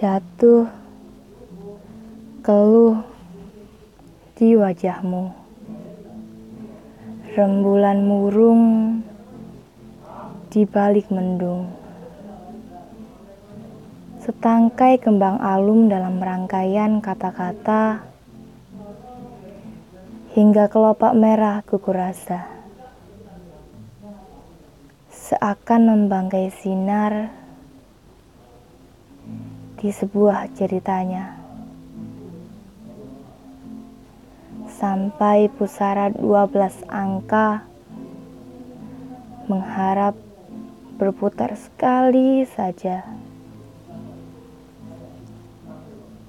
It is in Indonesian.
Jatuh, keluh di wajahmu. Rembulan murung di balik mendung. Setangkai kembang alum dalam rangkaian kata-kata hingga kelopak merah gugur rasa. Seakan membangkai sinar di sebuah ceritanya. Sampai pusara 12 angka mengharap berputar sekali saja.